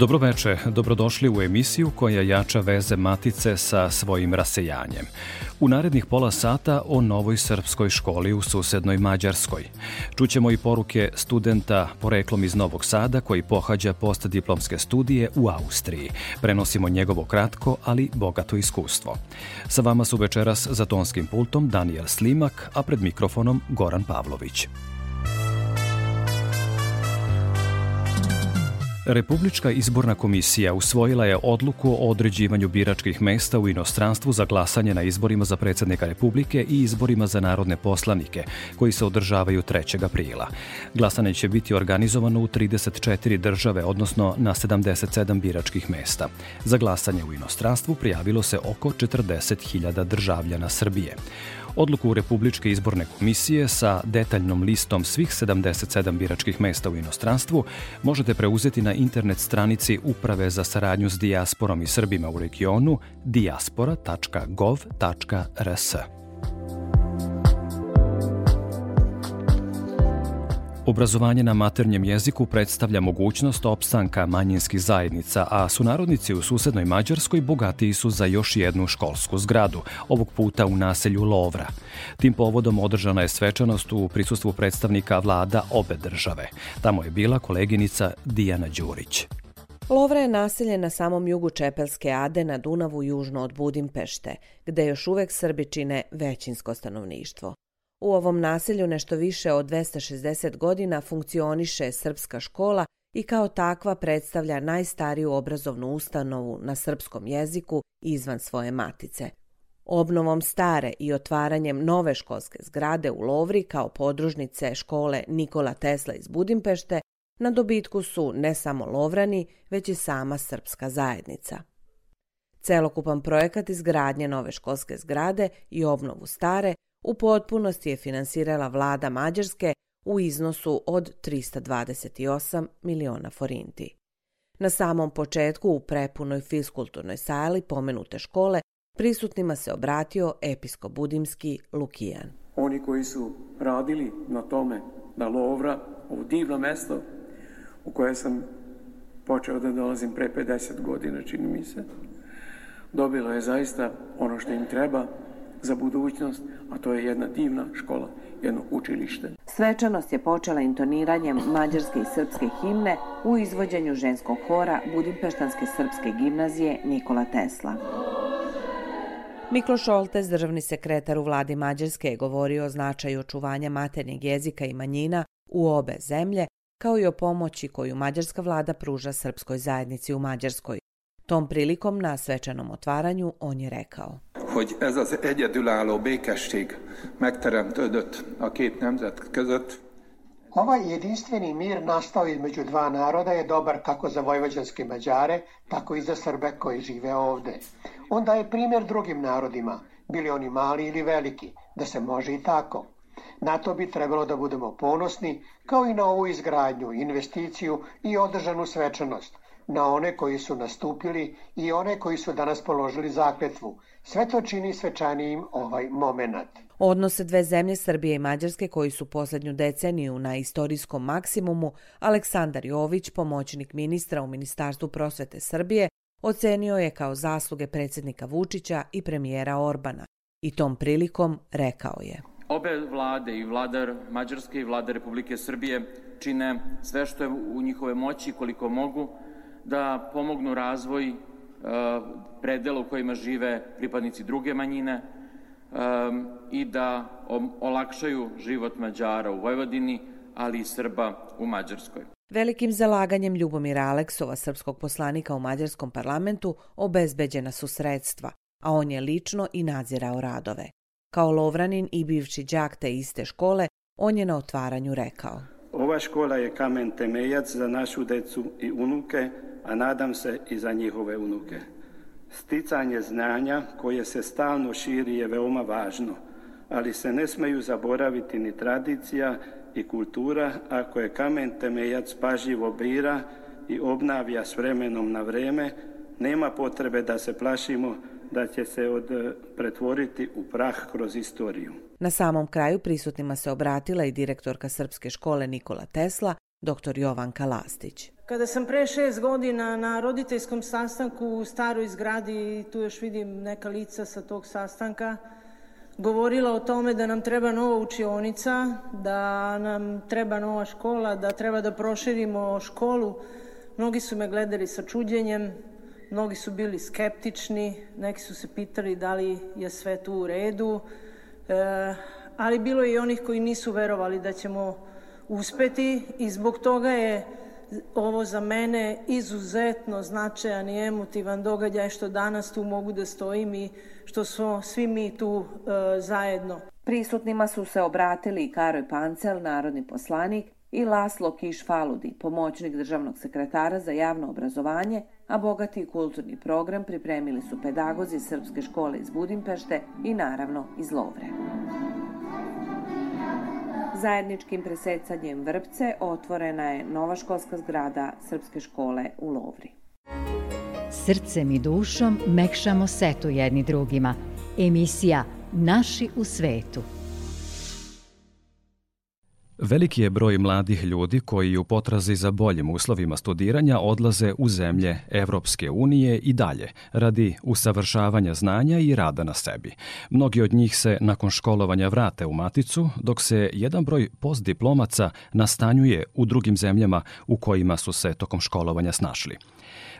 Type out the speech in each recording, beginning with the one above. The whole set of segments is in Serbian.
Dobroveče, dobrodošli u emisiju koja jača veze Matice sa svojim rasejanjem. U narednih pola sata o novoj srpskoj školi u susednoj Mađarskoj. Čućemo i poruke studenta poreklom iz Novog Sada koji pohađa postdiplomske studije u Austriji. Prenosimo njegovo kratko, ali bogato iskustvo. Sa vama su večeras za tonskim pultom Daniel Slimak, a pred mikrofonom Goran Pavlović. Republička izborna komisija usvojila je odluku o određivanju biračkih mesta u inostranstvu za glasanje na izborima za predsednika Republike i izborima za narodne poslanike, koji se održavaju 3. aprila. Glasanje će biti organizovano u 34 države, odnosno na 77 biračkih mesta. Za glasanje u inostranstvu prijavilo se oko 40.000 državljana Srbije. Odluku Republičke izborne komisije sa detaljnom listom svih 77 biračkih mesta u inostranstvu možete preuzeti na internet stranici Uprave za saradnju s dijasporom i Srbima u regionu diaspora.gov.rs. Obrazovanje na maternjem jeziku predstavlja mogućnost opstanka manjinskih zajednica, a sunarodnici u susednoj Mađarskoj bogatiji su za još jednu školsku zgradu, ovog puta u naselju Lovra. Tim povodom održana je svečanost u prisustvu predstavnika vlada obe države. Tamo je bila koleginica Dijana Đurić. Lovra je naselje na samom jugu Čepelske Ade na Dunavu južno od Budimpešte, gde još uvek Srbi čine većinsko stanovništvo. U ovom naselju nešto više od 260 godina funkcioniše srpska škola i kao takva predstavlja najstariju obrazovnu ustanovu na srpskom jeziku izvan svoje matice. Obnovom stare i otvaranjem nove školske zgrade u Lovri kao podružnice škole Nikola Tesla iz Budimpešte na dobitku su ne samo Lovrani, već i sama srpska zajednica. Celokupan projekat izgradnje nove školske zgrade i obnovu stare u potpunosti je finansirala vlada Mađarske u iznosu od 328 miliona forinti. Na samom početku u prepunoj fiskulturnoj sali pomenute škole prisutnima se obratio episkop budimski Lukijan. Oni koji su radili na tome da Lovra, ovo divno mesto u koje sam počeo da dolazim pre 50 godina, čini mi se, dobilo je zaista ono što im treba za budućnost, a to je jedna divna škola, jedno učilište. Svečanost je počela intoniranjem mađarske i srpske himne u izvođenju ženskog hora Budimpeštanske srpske gimnazije Nikola Tesla. Miklo Šoltes, državni sekretar u vladi Mađarske, je govorio o značaju očuvanja maternjeg jezika i manjina u obe zemlje, kao i o pomoći koju mađarska vlada pruža srpskoj zajednici u Mađarskoj. Tom prilikom na svečanom otvaranju on je rekao hogy ez az egyedülálló békesség megteremtődött a két nemzet között. Ovaj jedinstveni mir nastao između dva naroda je dobar kako za vojvođanske Mađare, tako i za Srbe koji žive ovde. On daje primjer drugim narodima, bili oni mali ili veliki, da se može i tako. Na to bi trebalo da budemo ponosni, kao i na ovu izgradnju, investiciju i održanu svečanost, na one koji su nastupili i one koji su danas položili zakletvu. Sve to čini svečanijim ovaj moment. Odnose dve zemlje Srbije i Mađarske koji su poslednju deceniju na istorijskom maksimumu, Aleksandar Jović, pomoćnik ministra u Ministarstvu prosvete Srbije, ocenio je kao zasluge predsednika Vučića i premijera Orbana i tom prilikom rekao je. Obe vlade, i vladar Mađarske i vlada Republike Srbije, čine sve što je u njihove moći koliko mogu da pomognu razvoj predela u kojima žive pripadnici druge manjine, um, i da olakšaju život Mađara u Vojvodini, ali i Srba u Mađarskoj. Velikim zalaganjem Ljubomira Aleksova, srpskog poslanika u Mađarskom parlamentu, obezbeđena su sredstva, a on je lično i nadzirao radove. Kao lovranin i bivši đak te iste škole, on je na otvaranju rekao. Ova škola je kamen temeljac za našu decu i unuke, a nadam se i za njihove unuke. Sticanje znanja koje se stalno širi je veoma važno, ali se ne smeju zaboraviti ni tradicija i kultura ako je kamen temeljac pažljivo bira i obnavlja s vremenom na vreme, nema potrebe da se plašimo da će se od pretvoriti u prah kroz istoriju. Na samom kraju prisutnima se obratila i direktorka Srpske škole Nikola Tesla, dr. Jovanka Lastić. Kada sam pre šest godina na roditeljskom sastanku u staroj zgradi, tu još vidim neka lica sa tog sastanka, govorila o tome da nam treba nova učionica, da nam treba nova škola, da treba da proširimo školu. Mnogi su me gledali sa čuđenjem, mnogi su bili skeptični, neki su se pitali da li je sve tu u redu, e, ali bilo je i onih koji nisu verovali da ćemo uspeti i zbog toga je ovo za mene izuzetno značajan i emotivan događaj što danas tu mogu da stojim i što smo svi mi tu e, zajedno. Prisutnima su se obratili i Karoj Pancel, narodni poslanik, i Laslo Kiš Faludi, pomoćnik državnog sekretara za javno obrazovanje, a bogati kulturni program pripremili su pedagozi Srpske škole iz Budimpešte i naravno iz Lovre. Zajedničkim presecanjem vrpce otvorena je nova školska zgrada Srpske škole u Lovri. Srcem i dušom mekšamo setu jedni drugima. Emisija Naši u svetu. Veliki je broj mladih ljudi koji u potrazi za boljim uslovima studiranja odlaze u zemlje Evropske unije i dalje, radi usavršavanja znanja i rada na sebi. Mnogi od njih se nakon školovanja vrate u maticu, dok se jedan broj postdiplomaca nastanjuje u drugim zemljama u kojima su se tokom školovanja snašli.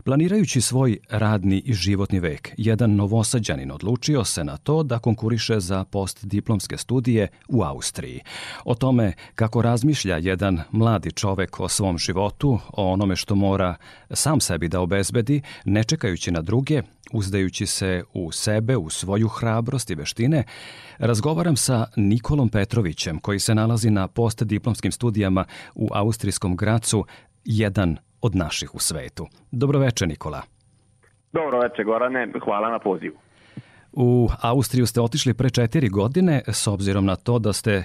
Planirajući svoj radni i životni vek, jedan novosađanin odlučio se na to da konkuriše za postdiplomske studije u Austriji. O tome kako razmišlja jedan mladi čovek o svom životu, o onome što mora sam sebi da obezbedi, ne čekajući na druge, uzdajući se u sebe, u svoju hrabrost i veštine, razgovaram sa Nikolom Petrovićem, koji se nalazi na postdiplomskim studijama u austrijskom Gracu, jedan od naših u svetu. Dobroveče, Nikola. Dobroveče, Gorane. Hvala na pozivu. U Austriju ste otišli pre četiri godine, s obzirom na to da ste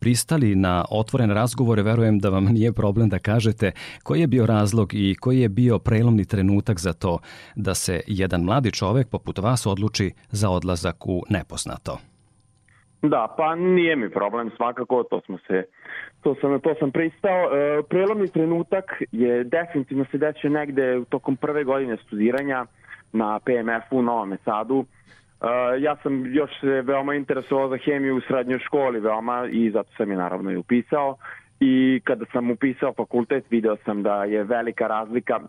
pristali na otvoren razgovore, verujem da vam nije problem da kažete koji je bio razlog i koji je bio prelomni trenutak za to da se jedan mladi čovek poput vas odluči za odlazak u nepoznato. Da, pa nije mi problem svakako, to smo se to sam, to sam pristao. E, prelomni trenutak je definitivno se desio negde tokom prve godine studiranja na PMF-u u Novom Sadu. E, ja sam još se veoma interesovao za hemiju u srednjoj školi veoma i zato sam je naravno i upisao. I kada sam upisao fakultet video sam da je velika razlika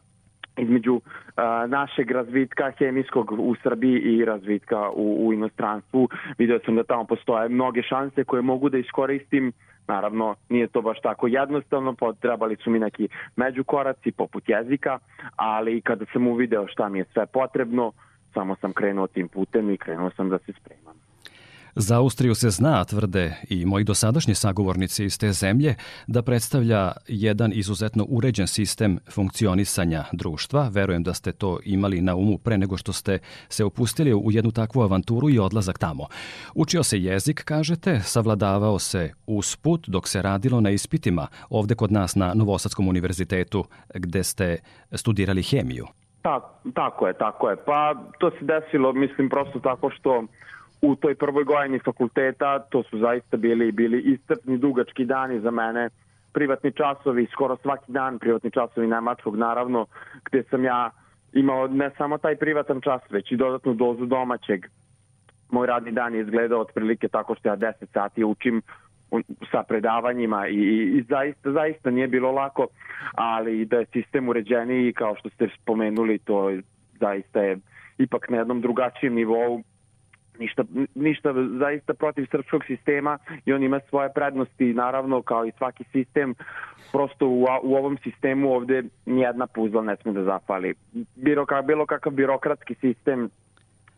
između a, našeg razvitka hemijskog u Srbiji i razvitka u, u inostranstvu. Video sam da tamo postoje mnoge šanse koje mogu da iskoristim. Naravno, nije to baš tako jednostavno, potrebali su mi neki međukoraci poput jezika, ali kada sam uvideo šta mi je sve potrebno, samo sam krenuo tim putem i krenuo sam da se spremam. Za Austriju se zna, tvrde i moji dosadašnji sagovornici iz te zemlje, da predstavlja jedan izuzetno uređen sistem funkcionisanja društva. Verujem da ste to imali na umu pre nego što ste se opustili u jednu takvu avanturu i odlazak tamo. Učio se jezik, kažete, savladavao se usput dok se radilo na ispitima ovde kod nas na Novosadskom univerzitetu gde ste studirali hemiju. Tak, tako je, tako je. Pa to se desilo, mislim, prosto tako što u toj prvoj godini fakulteta, to su zaista bili bili iscrpni dugački dani za mene, privatni časovi, skoro svaki dan privatni časovi nemačkog naravno, gde sam ja imao ne samo taj privatan čas, već i dodatnu dozu domaćeg. Moj radni dan je izgledao otprilike tako što ja 10 sati učim sa predavanjima i, i zaista, zaista nije bilo lako, ali da je sistem uređeniji kao što ste spomenuli, to zaista je ipak na jednom drugačijem nivou ništa, ništa zaista protiv srpskog sistema i on ima svoje prednosti naravno kao i svaki sistem. Prosto u, u ovom sistemu ovde nijedna puzla ne sme da zapali. Bilo, bilo kakav birokratski sistem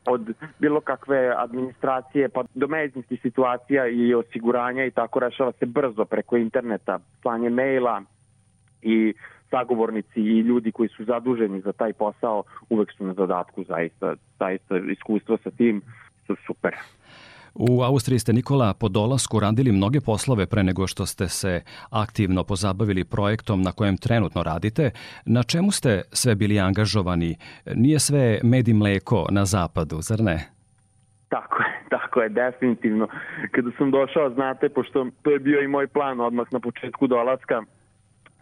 od bilo kakve administracije pa do medicinskih situacija i osiguranja i tako rešava se brzo preko interneta, slanje maila i sagovornici i ljudi koji su zaduženi za taj posao uvek su na zadatku zaista, zaista iskustvo sa tim su super. U Austriji ste, Nikola, po dolasku radili mnoge poslove pre nego što ste se aktivno pozabavili projektom na kojem trenutno radite. Na čemu ste sve bili angažovani? Nije sve med i mleko na zapadu, zar ne? Tako je, tako je, definitivno. Kada sam došao, znate, pošto to je bio i moj plan odmah na početku dolaska,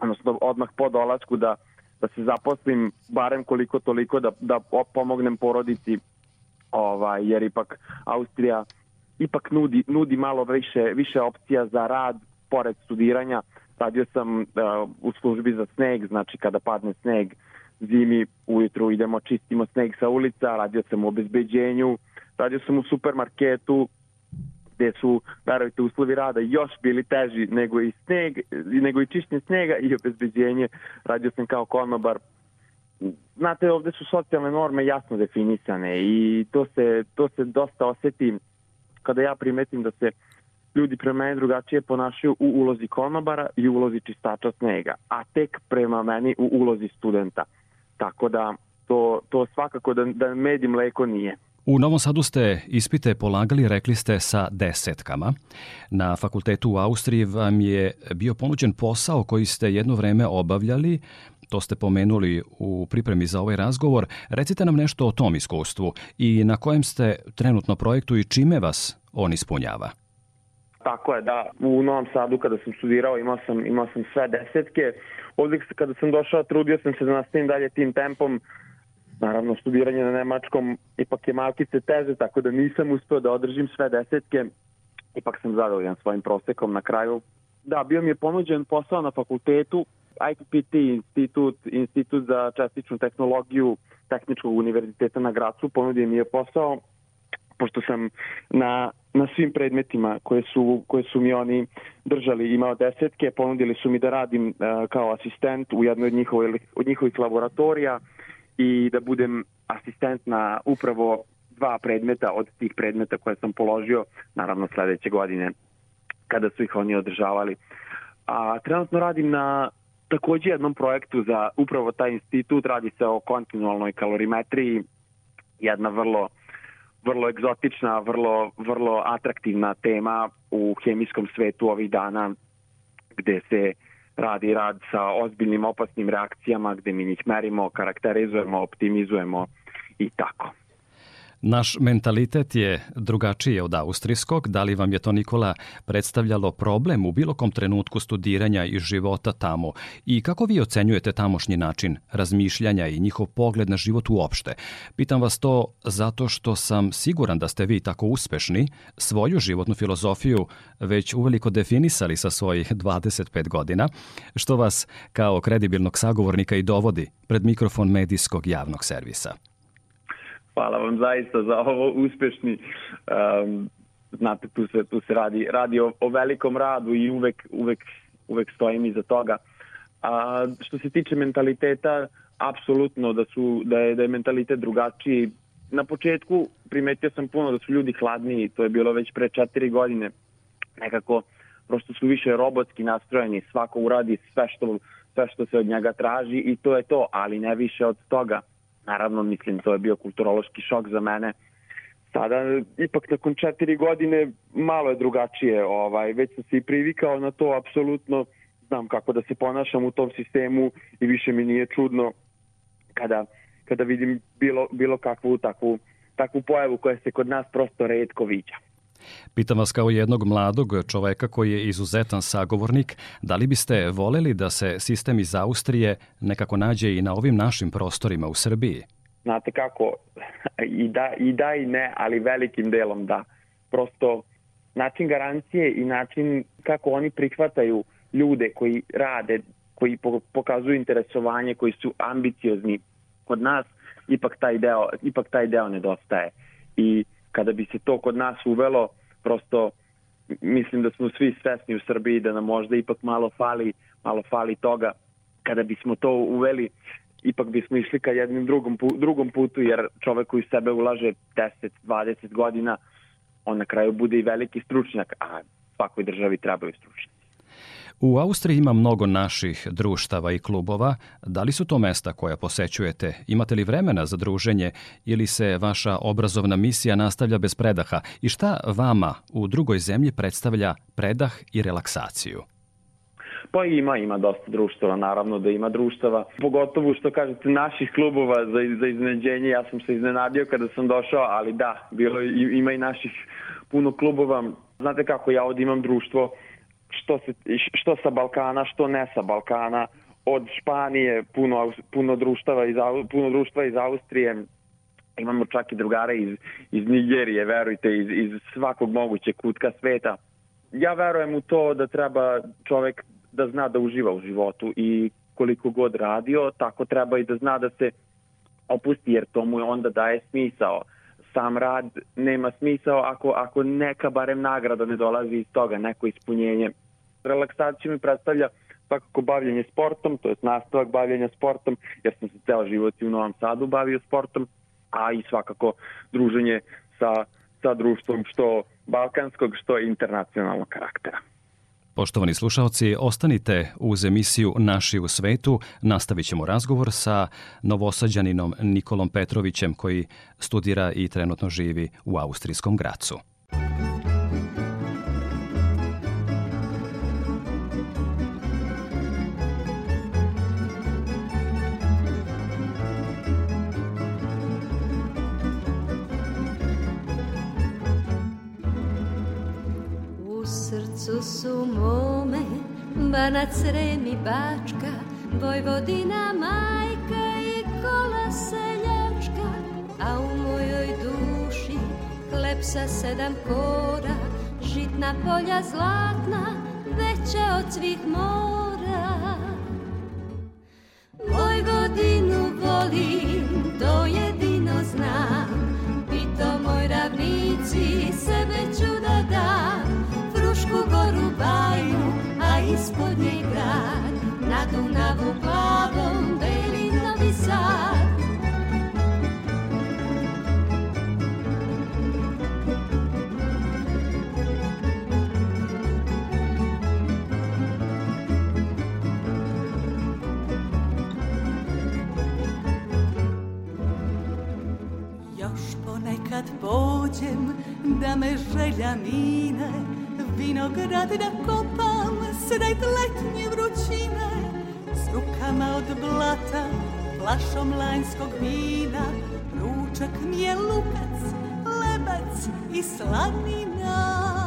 odnosno odmah po dolasku da, da se zaposlim barem koliko toliko da, da pomognem porodici ovaj, jer ipak Austrija ipak nudi, nudi malo više, više opcija za rad pored studiranja. Radio sam uh, u službi za sneg, znači kada padne sneg zimi ujutru idemo čistimo sneg sa ulica, radio sam u obezbeđenju, radio sam u supermarketu gde su, verujte, uslovi rada još bili teži nego i sneg, nego i čišćenje snega i obezbeđenje. Radio sam kao konobar znate, ovde su socijalne norme jasno definisane i to se, to se dosta oseti kada ja primetim da se ljudi prema meni drugačije ponašaju u ulozi konobara i u ulozi čistača snega, a tek prema meni u ulozi studenta. Tako da to, to svakako da, da med i mleko nije. U Novom Sadu ste ispite polagali, rekli ste, sa desetkama. Na fakultetu u Austriji vam je bio ponuđen posao koji ste jedno vreme obavljali, to ste pomenuli u pripremi za ovaj razgovor. Recite nam nešto o tom iskustvu i na kojem ste trenutno projektu i čime vas on ispunjava. Tako je, da. U Novom Sadu kada sam studirao imao sam, imao sam sve desetke. Ovdje kada sam došao trudio sam se da nastavim dalje tim tempom. Naravno, studiranje na nemačkom ipak je malkice teže, tako da nisam uspeo da održim sve desetke. Ipak sam zadovoljan svojim prosekom na kraju. Da, bio mi je ponuđen posao na fakultetu IPPT institut, institut za čestičnu tehnologiju Tehničkog univerziteta na Gracu ponudio mi je posao pošto sam na, na svim predmetima koje su, koje su mi oni držali imao desetke, ponudili su mi da radim uh, kao asistent u jednoj od, njihove, od njihovih laboratorija i da budem asistent na upravo dva predmeta od tih predmeta koje sam položio, naravno sledeće godine kada su ih oni održavali. A trenutno radim na takođe jednom projektu za upravo taj institut, radi se o kontinualnoj kalorimetriji, jedna vrlo vrlo egzotična, vrlo, vrlo atraktivna tema u hemijskom svetu ovih dana gde se radi rad sa ozbiljnim opasnim reakcijama gde mi njih merimo, karakterizujemo, optimizujemo i tako. Naš mentalitet je drugačiji od austrijskog. Da li vam je to, Nikola, predstavljalo problem u bilo kom trenutku studiranja i života tamo? I kako vi ocenjujete tamošnji način razmišljanja i njihov pogled na život uopšte? Pitam vas to zato što sam siguran da ste vi tako uspešni svoju životnu filozofiju već uveliko definisali sa svojih 25 godina, što vas kao kredibilnog sagovornika i dovodi pred mikrofon medijskog javnog servisa. Hvala vam zaista za ovo uspešni. Um, znate, tu se, tu se radi, radi o, o velikom radu i uvek, uvek, uvek stojim iza toga. A što se tiče mentaliteta, apsolutno da, su, da, je, da je mentalitet drugačiji. Na početku primetio sam puno da su ljudi hladniji, to je bilo već pre četiri godine. Nekako, prosto su više robotski nastrojeni, svako uradi sve što, sve što se od njega traži i to je to, ali ne više od toga Naravno, mislim, to je bio kulturološki šok za mene. Sada, ipak nakon četiri godine, malo je drugačije. Ovaj, već sam se i privikao na to, apsolutno znam kako da se ponašam u tom sistemu i više mi nije čudno kada, kada vidim bilo, bilo kakvu takvu, takvu pojavu koja se kod nas prosto redko viđa. Pitam vas kao jednog mladog čoveka koji je izuzetan sagovornik, da li biste voleli da se sistem iz Austrije nekako nađe i na ovim našim prostorima u Srbiji? Znate kako, i da i, da i ne, ali velikim delom da. Prosto način garancije i način kako oni prihvataju ljude koji rade, koji pokazuju interesovanje, koji su ambiciozni kod nas, ipak taj deo, ipak taj deo nedostaje. I kada bi se to kod nas uvelo, prosto mislim da smo svi svesni u Srbiji da nam možda ipak malo fali, malo fali toga. Kada bismo to uveli, ipak bismo išli ka jednim drugom, drugom putu, jer čovek koji sebe ulaže 10-20 godina, on na kraju bude i veliki stručnjak, a svakoj državi trebaju stručnjak. U Austriji ima mnogo naših društava i klubova. Da li su to mesta koja posećujete? Imate li vremena za druženje ili se vaša obrazovna misija nastavlja bez predaha? I šta vama u drugoj zemlji predstavlja predah i relaksaciju? Pa ima, ima dosta društava, naravno da ima društava. Pogotovo što kažete naših klubova za, za iznenađenje, ja sam se iznenadio kada sam došao, ali da, bilo ima i naših puno klubova. Znate kako, ja ovdje imam društvo što, se, što sa Balkana, što ne sa Balkana, od Španije, puno, puno, društava iz, puno društva iz Austrije, imamo čak i drugare iz, iz Nigerije, verujte, iz, iz svakog mogućeg kutka sveta. Ja verujem u to da treba čovek da zna da uživa u životu i koliko god radio, tako treba i da zna da se opusti, jer to mu onda daje smisao. Sam rad nema smisao ako, ako neka barem nagrada ne dolazi iz toga, neko ispunjenje relaksaciju mi predstavlja svakako bavljenje sportom, to je nastavak bavljenja sportom, jer sam se ceo život i u Novom Sadu bavio sportom, a i svakako druženje sa, sa društvom što balkanskog, što internacionalnog karaktera. Poštovani slušalci, ostanite uz emisiju Naši u svetu. Nastavit ćemo razgovor sa novosađaninom Nikolom Petrovićem koji studira i trenutno živi u Austrijskom Gracu. Srcu su mome Banac, Srem i Bačka Vojvodina, majka i kola seljačka A u mojoj duši Hleb sa sedam kora Žitna polja zlatna Veća od svih mora. Vojvodinu volim nje grad, na Dunavu plavom beli Novi Sad. Ponekad pođem da me želja mine Vinograd da kopam sred letnje vrućine S rukama od blata, flašom lanjskog vina Ručak mi je lukac, lebac i slanina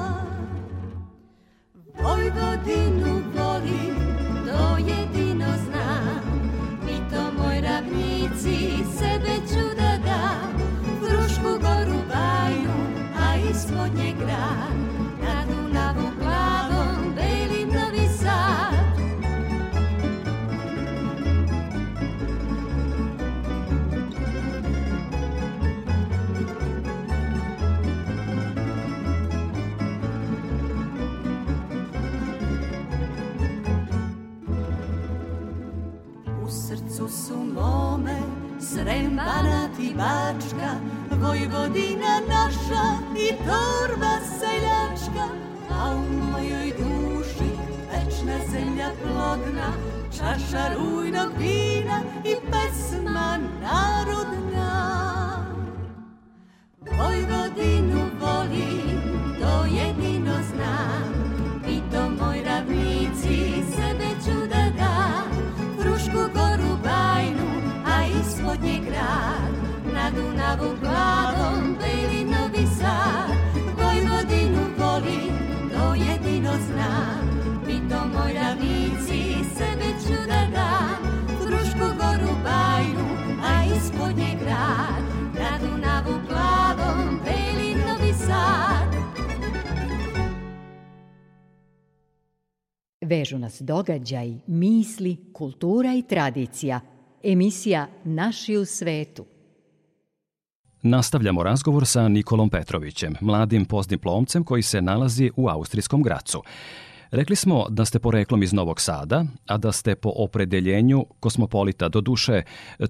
su mome Srem, Banat i Bačka Vojvodina naša i torba seljačka A u mojoj duši večna zemlja plodna Čaša rujnog vina i pesma narodna. Vojvodinu volim, Dunavu glavom, beli Novi Sad. Vojvodinu volim, to jedino znam. I to moj ravnici, sebe ću da dam. Frušku goru bajnu, a ispod nje grad. Na Dunavu plavom, beli Novi Sad. Vežu nas događaj, misli, kultura i tradicija. Emisija Naši u svetu. Nastavljamo razgovor sa Nikolom Petrovićem, mladim postdiplomcem koji se nalazi u austrijskom Gracu. Rekli smo da ste poreklom iz Novog Sada, a da ste po opredeljenju kosmopolita. Do duše,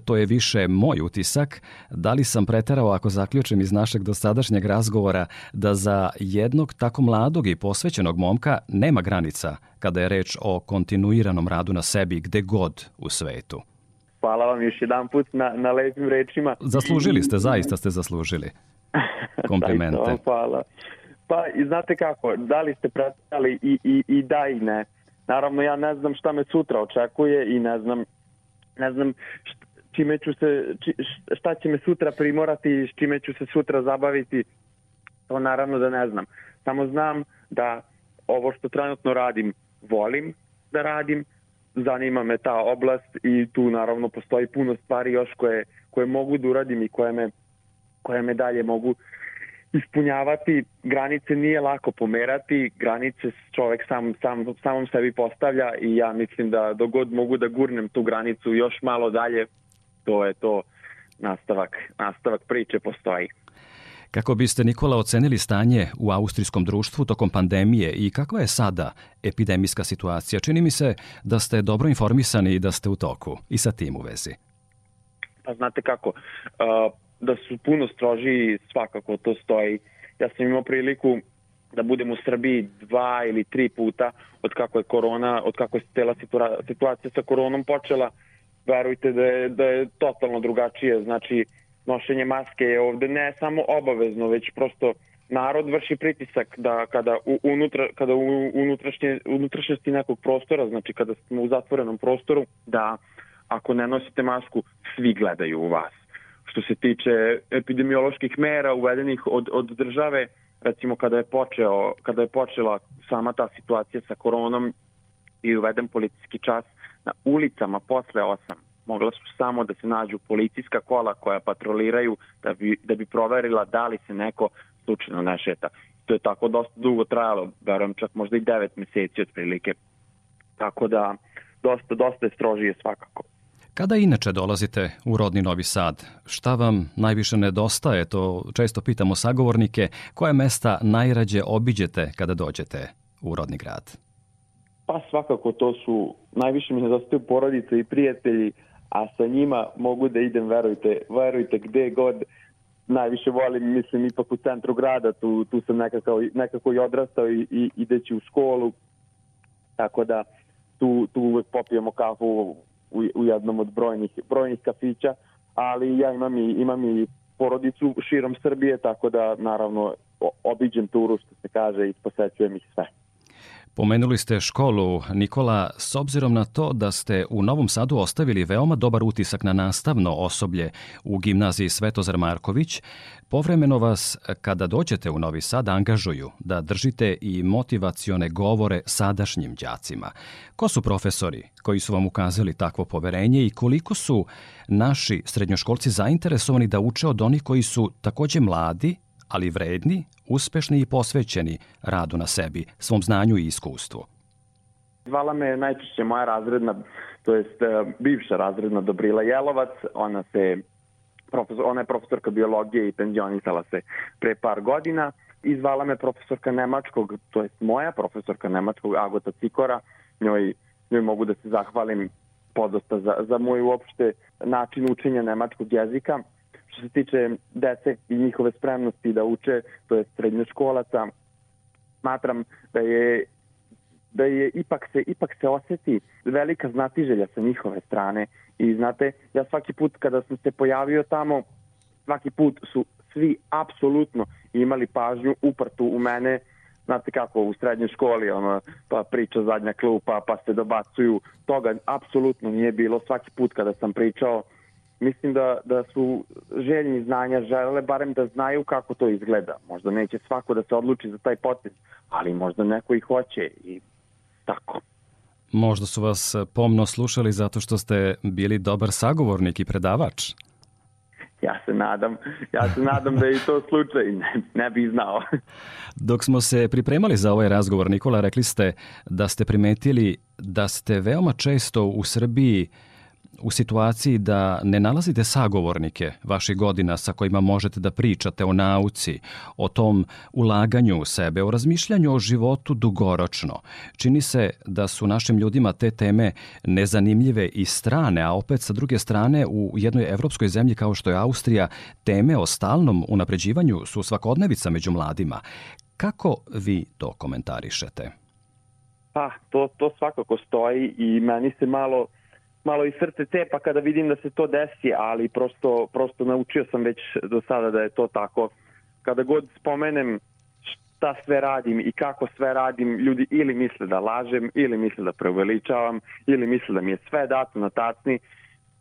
to je više moj utisak. Da li sam preterao ako zaključim iz našeg dosadašnjeg razgovora da za jednog tako mladog i posvećenog momka nema granica kada je reč o kontinuiranom radu na sebi gde god u svetu? Hvala vam još jedan put na, na lepim rečima. Zaslužili ste, zaista ste zaslužili. Komplimente. hvala. Pa, i znate kako, da li ste predstavili i, i, i da i ne. Naravno, ja ne znam šta me sutra očekuje i ne znam, ne znam čime ću se, či, šta će me sutra primorati i s čime ću se sutra zabaviti. To naravno da ne znam. Samo znam da ovo što trenutno radim volim da radim, zanima me ta oblast i tu naravno postoji puno stvari još koje, koje mogu da uradim i koje me, koje me dalje mogu ispunjavati. Granice nije lako pomerati, granice čovek sam, sam, samom sebi postavlja i ja mislim da dogod mogu da gurnem tu granicu još malo dalje, to je to nastavak, nastavak priče postoji. Kako biste, Nikola, ocenili stanje u austrijskom društvu tokom pandemije i kakva je sada epidemijska situacija? Čini mi se da ste dobro informisani i da ste u toku i sa tim u vezi. Pa znate kako, da su puno strožiji, svakako to stoji. Ja sam imao priliku da budem u Srbiji dva ili tri puta od kako je korona, od kako je stela situacija sa koronom počela. Verujte da je, da je totalno drugačije. Znači, nošenje maske je ovde ne samo obavezno, već prosto narod vrši pritisak da kada u, unutra, kada u unutrašnje, unutrašnjosti nekog prostora, znači kada smo u zatvorenom prostoru, da ako ne nosite masku, svi gledaju u vas. Što se tiče epidemioloških mera uvedenih od, od države, recimo kada je, počeo, kada je počela sama ta situacija sa koronom i uveden policijski čas na ulicama posle 8 mogla su samo da se nađu policijska kola koja patroliraju da bi, da bi proverila da li se neko slučajno ne šeta. To je tako dosta dugo trajalo, verujem čak možda i 9 meseci otprilike. Tako da dosta, dosta je strožije svakako. Kada inače dolazite u rodni Novi Sad, šta vam najviše nedostaje, to često pitamo sagovornike, koje mesta najrađe obiđete kada dođete u rodni grad? Pa svakako to su, najviše mi nedostaju porodice i prijatelji, a sa njima mogu da idem, verujte, verujte gde god. Najviše volim, mislim, ipak u centru grada, tu, tu sam nekako, nekako i odrastao i, i ideći u školu, tako da tu, tu uvek popijemo kafu u, u jednom od brojnih, brojnih kafića, ali ja imam i, imam i porodicu širom Srbije, tako da naravno obiđem turu, što se kaže, i posećujem ih sve. Pomenuli ste školu, Nikola, s obzirom na to da ste u Novom Sadu ostavili veoma dobar utisak na nastavno osoblje u gimnaziji Svetozar Marković, povremeno vas, kada dođete u Novi Sad, angažuju da držite i motivacione govore sadašnjim đacima. Ko su profesori koji su vam ukazali takvo poverenje i koliko su naši srednjoškolci zainteresovani da uče od onih koji su takođe mladi, ali vredni, uspešni i posvećeni radu na sebi, svom znanju i iskustvu. Zvala me najčešće moja razredna, to jest e, bivša razredna Dobrila Jelovac, ona se profesor, ona je profesorka biologije i penzionisala se pre par godina. I zvala me profesorka nemačkog, to jest moja profesorka nemačkog Agota Cikora, njoj, njoj mogu da se zahvalim podosta za, za moj uopšte način učenja nemačkog jezika što se tiče dece i njihove spremnosti da uče, to je srednjoškolaca, smatram da je da je ipak se ipak se oseti velika znatiželja sa njihove strane. I znate ja svaki put kada sam se pojavio tamo svaki put su svi apsolutno imali pažnju uprtu u mene. Znate kako u srednjoj školi ono pa priča zadnja klupa pa se dobacuju. Toga apsolutno nije bilo. Svaki put kada sam pričao mislim da, da su željni znanja žele barem da znaju kako to izgleda. Možda neće svako da se odluči za taj potez, ali možda neko i hoće i tako. Možda su vas pomno slušali zato što ste bili dobar sagovornik i predavač. Ja se nadam, ja se nadam da je i to slučaj, ne, ne bi znao. Dok smo se pripremali za ovaj razgovor, Nikola, rekli ste da ste primetili da ste veoma često u Srbiji u situaciji da ne nalazite sagovornike vaših godina sa kojima možete da pričate o nauci, o tom ulaganju u sebe, o razmišljanju o životu dugoročno. Čini se da su našim ljudima te teme nezanimljive i strane, a opet sa druge strane u jednoj evropskoj zemlji kao što je Austrija, teme o stalnom unapređivanju su svakodnevica među mladima. Kako vi to komentarišete? Pa, to, to svakako stoji i meni se malo malo i srce cepa kada vidim da se to desi, ali prosto, prosto naučio sam već do sada da je to tako. Kada god spomenem šta sve radim i kako sve radim, ljudi ili misle da lažem, ili misle da preuveličavam, ili misle da mi je sve dato na tacni.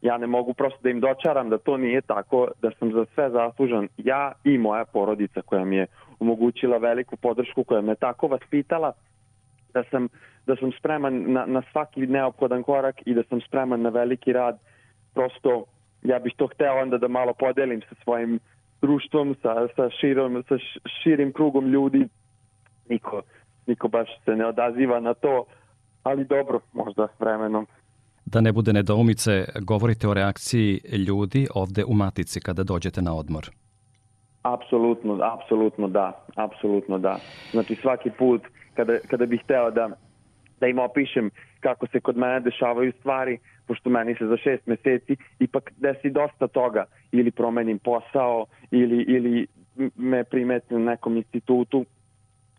Ja ne mogu prosto da im dočaram da to nije tako, da sam za sve zaslužan ja i moja porodica koja mi je omogućila veliku podršku, koja me tako vaspitala, da sam da sam spreman na, na svaki neophodan korak i da sam spreman na veliki rad. Prosto ja bih to hteo onda da malo podelim sa svojim društvom, sa, sa, širom, sa širim krugom ljudi. Niko, niko baš se ne odaziva na to, ali dobro, možda vremenom. Da ne bude nedoumice, govorite o reakciji ljudi ovde u Matici kada dođete na odmor. Apsolutno, apsolutno da, apsolutno da. Znači svaki put kada, kada bih hteo da da im opišem kako se kod mene dešavaju stvari, pošto meni se za šest meseci ipak desi dosta toga, ili promenim posao, ili, ili me primeti na nekom institutu,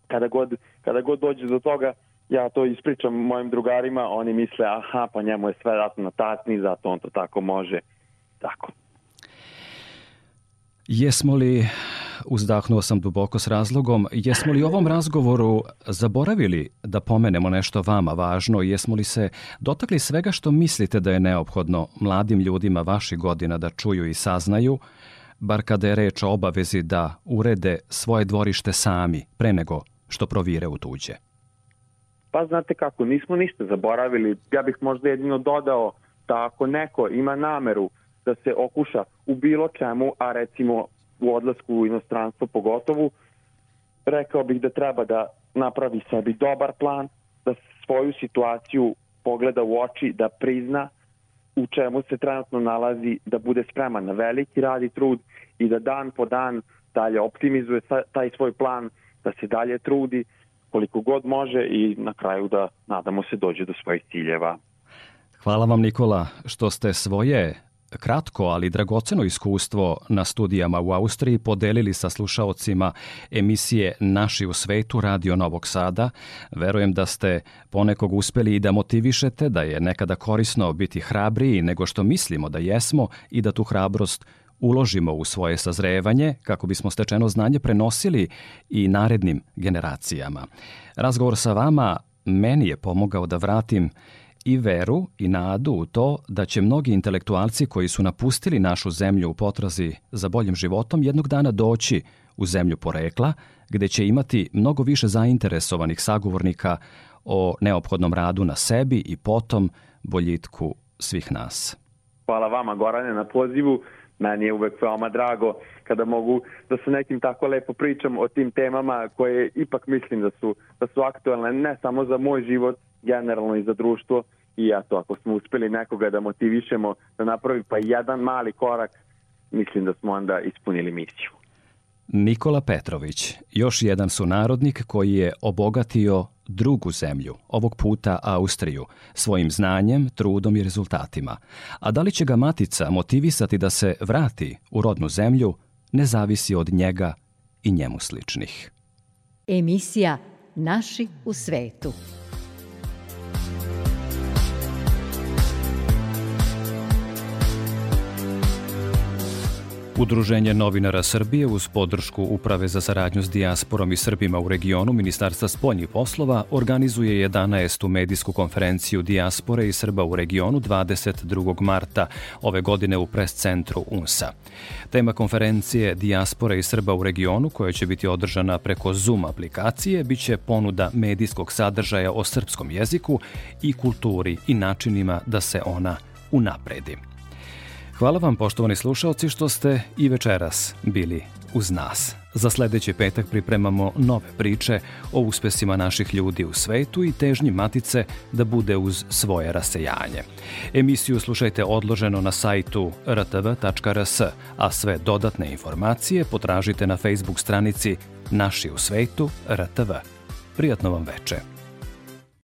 kada god, kada god dođe do toga, ja to ispričam mojim drugarima, oni misle, aha, pa njemu je sve dato na tatni, zato on to tako može. Tako. Jesmo li, uzdahnuo sam duboko s razlogom, jesmo li ovom razgovoru zaboravili da pomenemo nešto vama važno? Jesmo li se dotakli svega što mislite da je neophodno mladim ljudima vaših godina da čuju i saznaju, bar kada je reč o obavezi da urede svoje dvorište sami, pre nego što provire u tuđe? Pa znate kako, nismo ništa zaboravili. Ja bih možda jedino dodao da ako neko ima nameru da se okuša u bilo čemu, a recimo u odlasku u inostranstvo pogotovo, rekao bih da treba da napravi sebi dobar plan, da svoju situaciju pogleda u oči, da prizna u čemu se trenutno nalazi, da bude spreman na veliki rad i trud i da dan po dan dalje optimizuje taj svoj plan, da se dalje trudi koliko god može i na kraju da nadamo se dođe do svojih ciljeva. Hvala vam Nikola što ste svoje kratko, ali dragoceno iskustvo na studijama u Austriji podelili sa slušaocima emisije Naši u svetu Radio Novog Sada. Verujem da ste ponekog uspeli i da motivišete da je nekada korisno biti hrabriji nego što mislimo da jesmo i da tu hrabrost uložimo u svoje sazrevanje kako bismo stečeno znanje prenosili i narednim generacijama. Razgovor sa vama meni je pomogao da vratim i veru i nadu u to da će mnogi intelektualci koji su napustili našu zemlju u potrazi za boljim životom jednog dana doći u zemlju porekla, gde će imati mnogo više zainteresovanih sagovornika o neophodnom radu na sebi i potom boljitku svih nas. Hvala vama Gorane na pozivu. Meni je uvek veoma drago kada mogu da sa nekim tako lepo pričam o tim temama koje ipak mislim da su, da su aktualne ne samo za moj život, generalno i za društvo i to ako smo uspeli nekoga da motivišemo da napravi pa jedan mali korak, mislim da smo onda ispunili misiju. Nikola Petrović, još jedan sunarodnik koji je obogatio drugu zemlju, ovog puta Austriju, svojim znanjem, trudom i rezultatima. A da li će ga matica motivisati da se vrati u rodnu zemlju, ne zavisi od njega i njemu sličnih. Emisija Naši u svetu. Udruženje novinara Srbije uz podršku Uprave za saradnju s dijasporom i Srbima u regionu Ministarstva spoljnih poslova organizuje 11. medijsku konferenciju dijaspore i Srba u regionu 22. marta ove godine u pres centru UNSA. Tema konferencije Dijaspore i Srba u regionu, koja će biti održana preko Zoom aplikacije, biće ponuda medijskog sadržaja o srpskom jeziku i kulturi i načinima da se ona unapredi. Hvala vam poštovani slušalci što ste i večeras bili uz nas. Za sledeći petak pripremamo nove priče o uspesima naših ljudi u svetu i težnji Matice da bude uz svoje rasejanje. Emisiju slušajte odloženo na sajtu rtv.rs, a sve dodatne informacije potražite na Facebook stranici Naši u svetu RTV. Prijatno vam veče.